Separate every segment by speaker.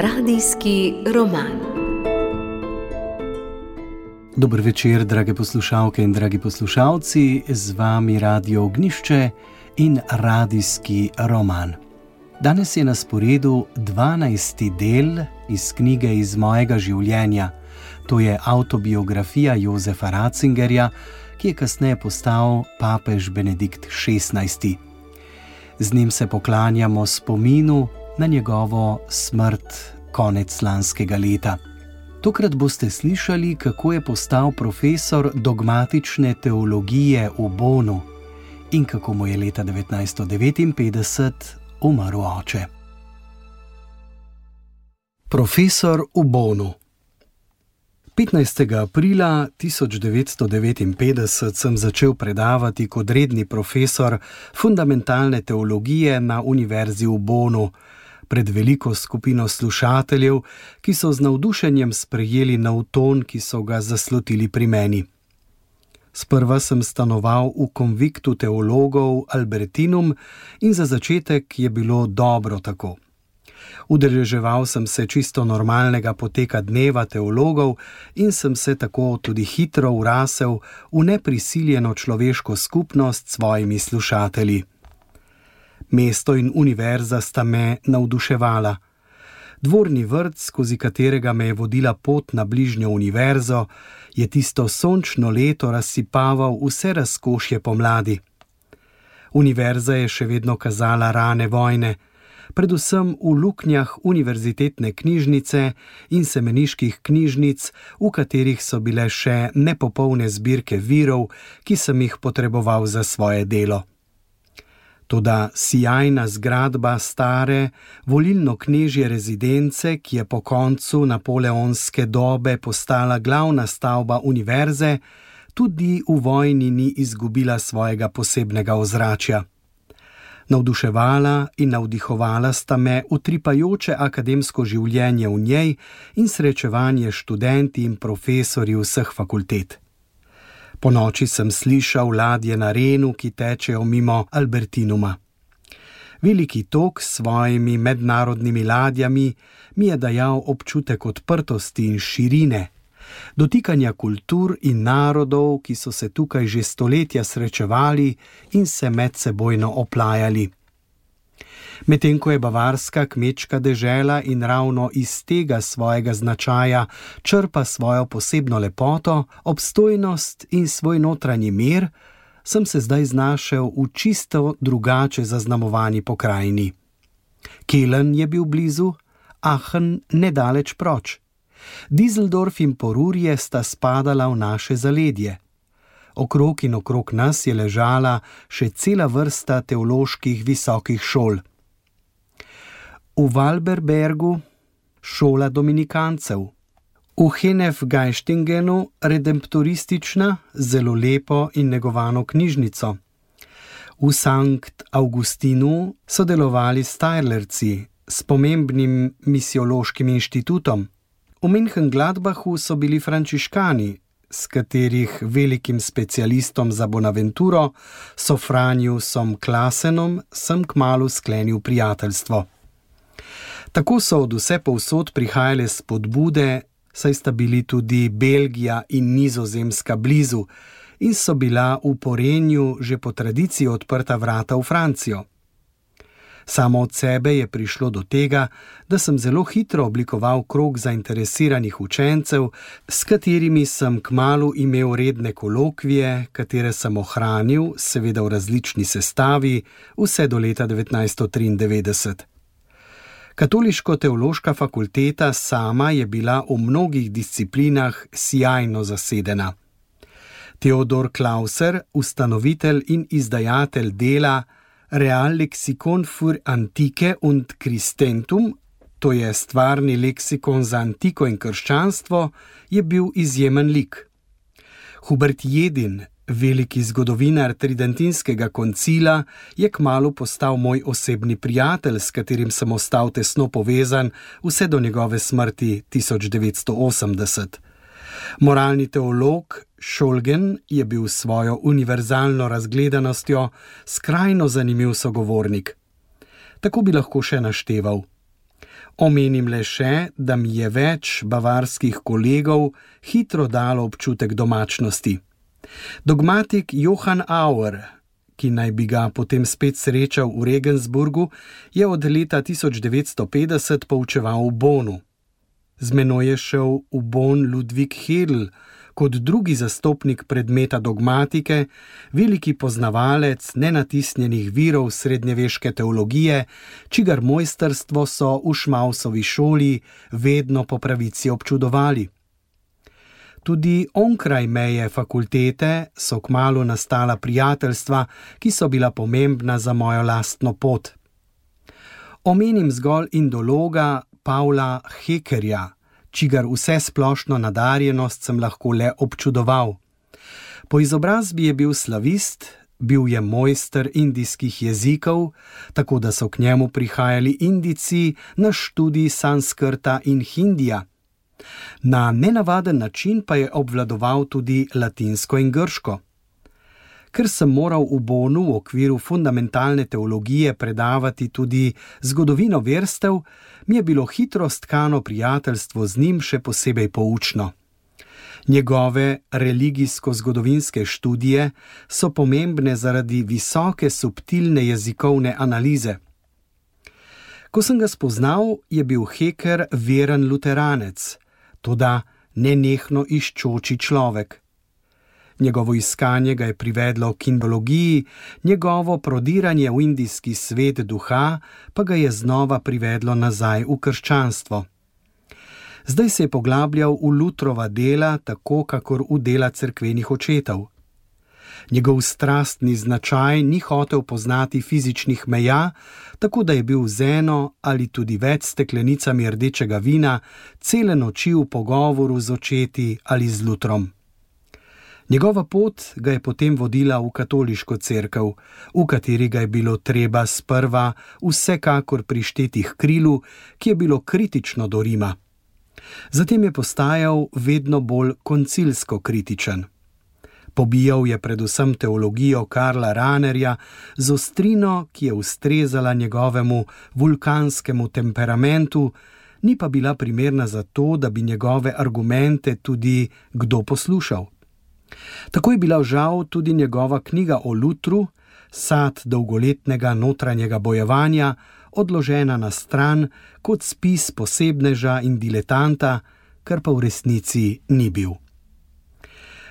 Speaker 1: Radijski roman. Dobro večer, drage poslušalke in dragi poslušalci, z vami Radio Ognišče in radijski roman. Danes je na sporedu 12. del iz knjige iz mojega življenja, to je autobiografija Jozefa Ratzingerja, ki je kasneje postal papež Benedikt XVI. Z njim se poklanjamo spominu na njegovo smrt konec lanskega leta. Tokrat boste slišali, kako je postal profesor dogmatične teologije v Bonu in kako mu je leta 1959 umrl oče. Profesor v Bonu. 15. aprila 1959 sem začel predavati kot redni profesor fundamentalne teologije na Univerzi v Bonu pred veliko skupino slušateljev, ki so z navdušenjem sprejeli nov ton, ki so ga zaslotili pri meni. Sprva sem stanoval v konviktu teologov Albertinum in za začetek je bilo dobro tako. Udeleževal sem se čisto normalnega poteka dneva teologov in sem se tako tudi hitro urasel v neprisiljeno človeško skupnost s svojimi slušatelji. Mesto in univerza sta me navduševala. Dvorni vrt, skozi katerega me je vodila pot na bližnjo univerzo, je tisto sončno leto razsipaval vse razkošje pomladi. Univerza je še vedno kazala rane vojne, predvsem v luknjah univerzitetne knjižnice in semeniških knjižnic, v katerih so bile še nepopolne zbirke virov, ki sem jih potreboval za svoje delo. Toda sjajna zgradba stare, volilno-knežje rezidence, ki je po koncu napoleonske dobe postala glavna stavba univerze, tudi v vojni ni izgubila svojega posebnega ozračja. Navduševala in navdihovala sta me utripajoče akademsko življenje v njej in srečevanje študenti in profesori vseh fakultet. Po noči sem slišal ladje na Renu, ki tečejo mimo Albertinuma. Veliki tok s svojimi mednarodnimi ladjami mi je dajal občutek odprtosti in širine, dotikanja kultur in narodov, ki so se tukaj že stoletja srečevali in se medsebojno oplajali. Medtem ko je bavarska kmečka dežela in ravno iz tega svojega značaja črpa svojo posebno lepoto, obstojnost in svoj notranji mir, sem se zdaj znašel v čisto drugače zaznamovani pokrajini. Kelen je bil blizu, Ahen nedaleč proč. Dizeldorf in Porurje sta spadala v naše zaledje. Okrog in okrog nas je ležala še cela vrsta teoloških visokih šol. V Valberbergu šola dominikancev, v Henef-Geistingenu redemptoristična, zelo lepo in negovano knjižnico. V Sankt Augustinu so delovali Stajlerci s pomembnim misiološkim inštitutom. V München-Gladbachu so bili frančiškani, s katerih velikim specialistom za Bonaventuro, Sofranjusom Klasenom, sem kmalo sklenil prijateljstvo. Tako so od vse povsod prihajale spodbude, saj sta bili tudi Belgija in Nizozemska blizu in so bila v porenju že po tradiciji odprta vrata v Francijo. Samo od sebe je prišlo do tega, da sem zelo hitro oblikoval krog zainteresiranih učencev, s katerimi sem kmalo imel redne kolokvije, katere sem ohranil, seveda v različni sestavi, vse do leta 1993. Katoliško-teološka fakulteta sama je bila v mnogih disciplinah sjajno zasedena. Theodor Klauser, ustanovitelj in izdajatelj dela, Real Lexikon für Antike und Christentum, to je stvarni leksikon za antiko in krščanstvo, je bil izjemen lik. Hubert Jedin, veliki zgodovinar Tridentinskega koncila, je kmalo postal moj osebni prijatelj, s katerim sem ostal tesno povezan vse do njegove smrti 1980. Moralni teolog Šolgen je bil s svojo univerzalno razgledanostjo skrajno zanimiv sogovornik. Tako bi lahko še našteval. Omenim le še, da mi je več bavarskih kolegov hitro dalo občutek domačnosti. Dogmatik Johann Auer, ki naj bi ga potem spet srečal v Regensburgu, je od leta 1950 poučeval v Bonu. Z menoj je šel v Bon Ludwig Hedl, kot drugi zastopnik predmeta dogmatike, veliki poznavalec nenatisnjenih virov srednjeveške teologije, čigar mojstrstvo so v Šmausovi šoli vedno po pravici občudovali. Tudi onkraj meje fakultete so kmalo nastala prijateljstva, ki so bila pomembna za mojo lastno pot. Omenim zgolj indologa Pavla Hekerja čigar vse splošno nadarjenost sem lahko le občudoval. Po izobrazbi je bil slavist, bil je mojster indijskih jezikov, tako da so k njemu prihajali indici na študij sanskrta in hindija. Na nenavaden način pa je obvladoval tudi latinsko in grško ker sem moral v Bonu v okviru fundamentalne teologije predavati tudi zgodovino verstev, mi je bilo hitro stkano prijateljstvo z njim še posebej poučno. Njegove religijsko-zgodovinske študije so pomembne zaradi visoke subtilne jezikovne analize. Ko sem ga spoznal, je bil Heker veren luteranec, tudi nenehno iščoči človek. Njegovo iskanje ga je privedlo k indologiji, njegovo prodiranje v indijski svet duha pa ga je znova privedlo nazaj v krščanstvo. Zdaj se je poglabljal v Lutrova dela, tako kakor v dela cerkvenih očetov. Njegov strastni značaj ni hotel poznati fizičnih meja, tako da je bil z eno ali tudi več steklenicami rdečega vina cele noči v pogovoru z očeti ali z Lutrom. Njegova pot ga je potem vodila v katoliško cerkev, v kateri ga je bilo treba sprva vsekakor prišteti k krilu, ki je bilo kritično do Rima. Zatem je postajal vedno bolj koncilsko kritičen. Pobijal je predvsem teologijo Karla Ranerja z ostrino, ki je ustrezala njegovemu vulkanskemu temperamentu, ni pa bila primerna za to, da bi njegove argumente tudi kdo poslušal. Tako je bila žal tudi njegova knjiga o Lutru, sad dolgoletnega notranjega bojevanja, odložena na stran kot spis posebneža in diletanta, kar pa v resnici ni bil.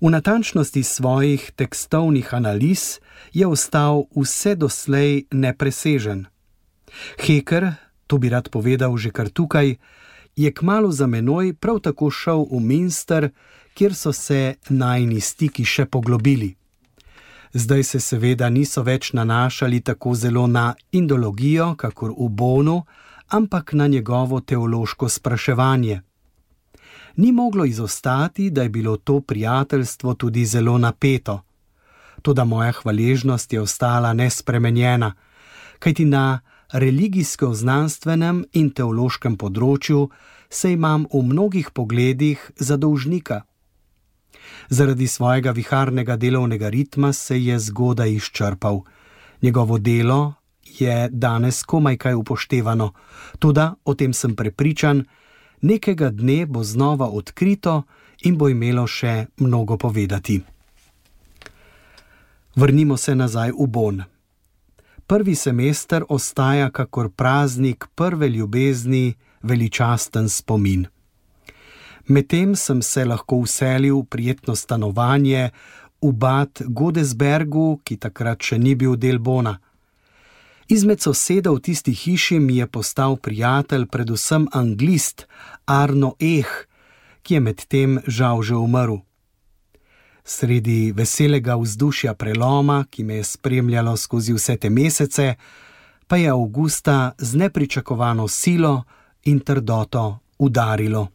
Speaker 1: V natančnosti svojih tekstovnih analiz je ostal vse doslej nepresežen. Heker, to bi rad povedal že kar tukaj, je kmalo za menoj prav tako šel v Minster, kjer so se najni stiki še poglobili. Zdaj se seveda niso več nanašali tako zelo na indologijo, kakor v Bonu, ampak na njegovo teološko spraševanje. Ni moglo izostati, da je bilo to prijateljstvo tudi zelo napeto. Toda moja hvaležnost je ostala nespremenjena, kajti na religijsko-znanstvenem in teološkem področju se imam v mnogih pogledih za dolžnika. Zaradi svojega viharnega delovnega ritma se je zgodaj izčrpal. Njegovo delo je danes komaj kaj upoštevano, tudi o tem sem prepričan, nekega dne bo znova odkrito in bo imelo še mnogo povedati. Vrnimo se nazaj v Bon. Prvi semester ostaja kakor praznik prve ljubezni, veličasten spomin. Medtem sem se lahko uselil v prijetno stanovanje v Bad Godesbergu, ki takrat še ni bil del Bona. Izmed sosedov v tisti hiši mi je postal prijatelj predvsem anglist Arno Eh, ki je medtem žal že umrl. Sredi veselega vzdušja preloma, ki me je spremljalo skozi vse te mesece, pa je avgusta z nepričakovano silo in trdoto udarilo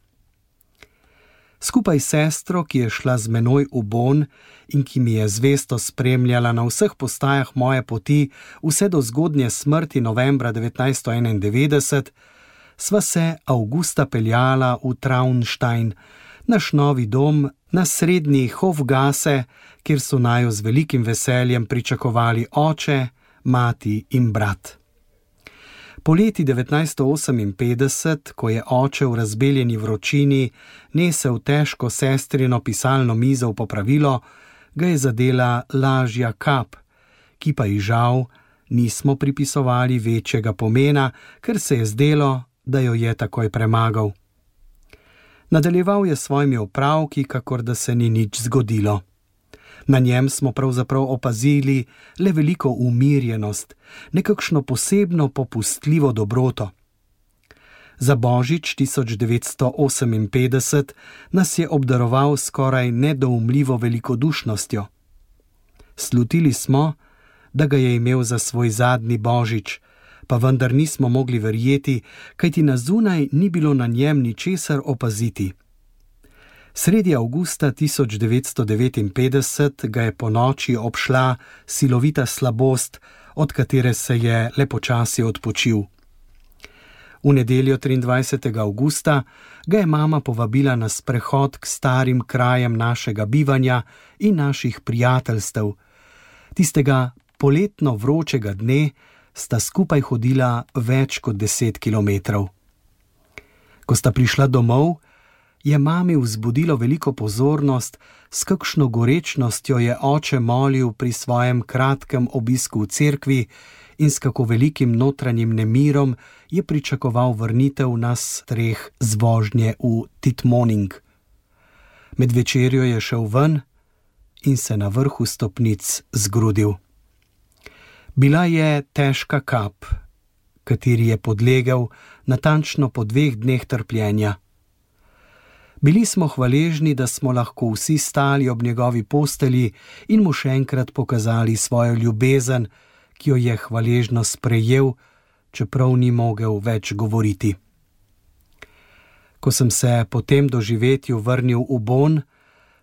Speaker 1: skupaj s sestro, ki je šla z menoj v Bon in ki mi je zvesto spremljala na vseh postajah moje poti, vse do zgodnje smrti novembra 1991, sva se avgusta peljala v Traunstein, naš novi dom na srednji Hofgase, kjer so najo z velikim veseljem pričakovali oče, mati in brat. Poleti 1958, ko je oče v razbeljeni vročini nesel težko sestrino pisalno mizo v popravilo, ga je zadela lažja kap, ki pa ji žal nismo pripisovali večjega pomena, ker se je zdelo, da jo je takoj premagal. Nadaljeval je s svojimi opravki, kakor da se ni nič zgodilo. Na njem smo pravzaprav opazili le veliko umirjenost, nekakšno posebno popustljivo dobroto. Za božič 1958 nas je obdaroval skoraj nedoumljivo velikodušnostjo. Slutili smo, da ga je imel za svoj zadnji božič, pa vendar nismo mogli verjeti, kajti na zunaj ni bilo na njem ničesar opaziti. Sredi avgusta 1959 ga je po noči obšla silovita slabost, od katere se je le počasi odpočil. V nedeljo 23. avgusta ga je mama povabila na sprehod k starim krajem našega bivanja in naših prijateljstev. Tistega poletno vročega dne sta skupaj hodila več kot deset kilometrov. Ko sta prišla domov, je mami vzbudilo veliko pozornost, s kakšno gorečnostjo je oče molil pri svojem kratkem obisku v cerkvi in s kako velikim notranjim nemirom je pričakoval vrnitev nas treh z vožnje v Titmoning. Med večerjo je šel ven in se na vrhu stopnic zgrudil. Bila je težka kap, kateri je podlegel natančno po dveh dneh trpljenja. Bili smo hvaležni, da smo lahko vsi stali ob njegovi posteli in mu še enkrat pokazali svojo ljubezen, ki jo je hvaležno sprejel, čeprav ni mogel več govoriti. Ko sem se po tem doživetju vrnil v Bon,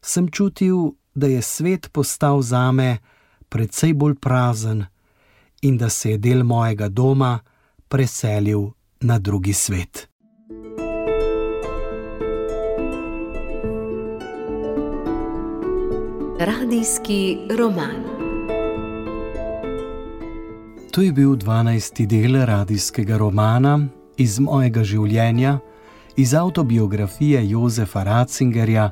Speaker 1: sem čutil, da je svet postal zame precej bolj prazen in da se je del mojega doma preselil na drugi svet.
Speaker 2: Radijski roman.
Speaker 1: To je bil 12. del radijskega romana iz mojega življenja, iz autobiografije Jozefa Ratzingerja,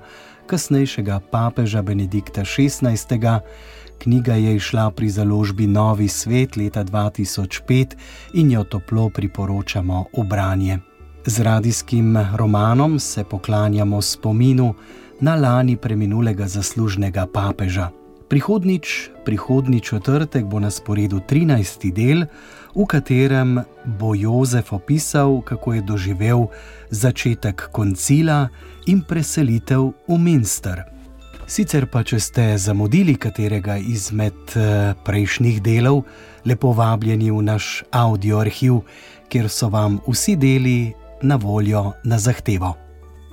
Speaker 1: kasnejšega papeža Benedikta XVI. Knjiga je išla pri založbi Novi svet leta 2005 in jo toplo priporočamo v branje. Z radijskim romanom se poklanjamo spominu na lani preminulega zaslužnega papeža. Prihodnič, prihodni četrtek bo na sporedu 13. del, v katerem bo Jozef opisal, kako je doživel začetek koncila in preselitev v Minster. Sicer pa, če ste zamudili katerega izmed eh, prejšnjih delov, lepo vabljeni v naš audio arhiv, kjer so vam vsi deli na voljo na zahtevo.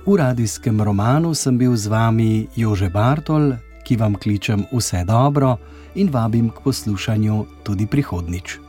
Speaker 1: V radijskem romanu sem bil z vami Jože Bartol, ki vam kličem vse dobro in vabim k poslušanju tudi prihodnič.